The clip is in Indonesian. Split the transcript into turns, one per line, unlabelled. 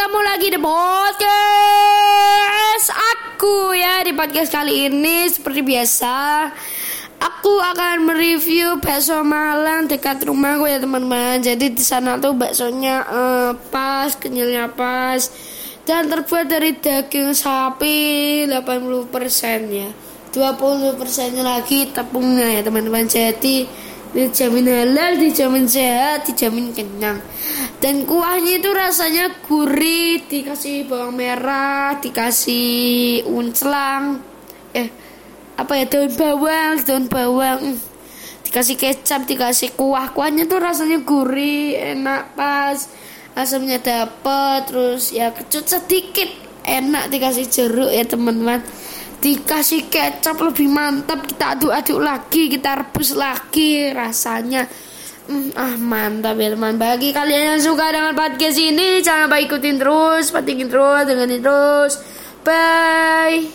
ketemu lagi di podcast aku ya di podcast kali ini. Seperti biasa aku akan mereview bakso Malang dekat rumahku ya teman-teman. Jadi di sana tuh baksonya eh, pas kenyalnya pas dan terbuat dari daging sapi 80% ya. 20% lagi tepungnya ya teman-teman. Jadi dijamin halal, dijamin sehat, dijamin kenyang. Dan kuahnya itu rasanya gurih, dikasih bawang merah, dikasih unclang, eh apa ya daun bawang, daun bawang, dikasih kecap, dikasih kuah, kuahnya tuh rasanya gurih, enak pas, asamnya dapet, terus ya kecut sedikit, enak dikasih jeruk ya teman-teman dikasih kecap lebih mantap kita aduk-aduk lagi kita rebus lagi rasanya. Mm, ah mantap ya teman bagi kalian yang suka dengan podcast ini jangan lupa ikutin terus patingin terus dengerin terus. Bye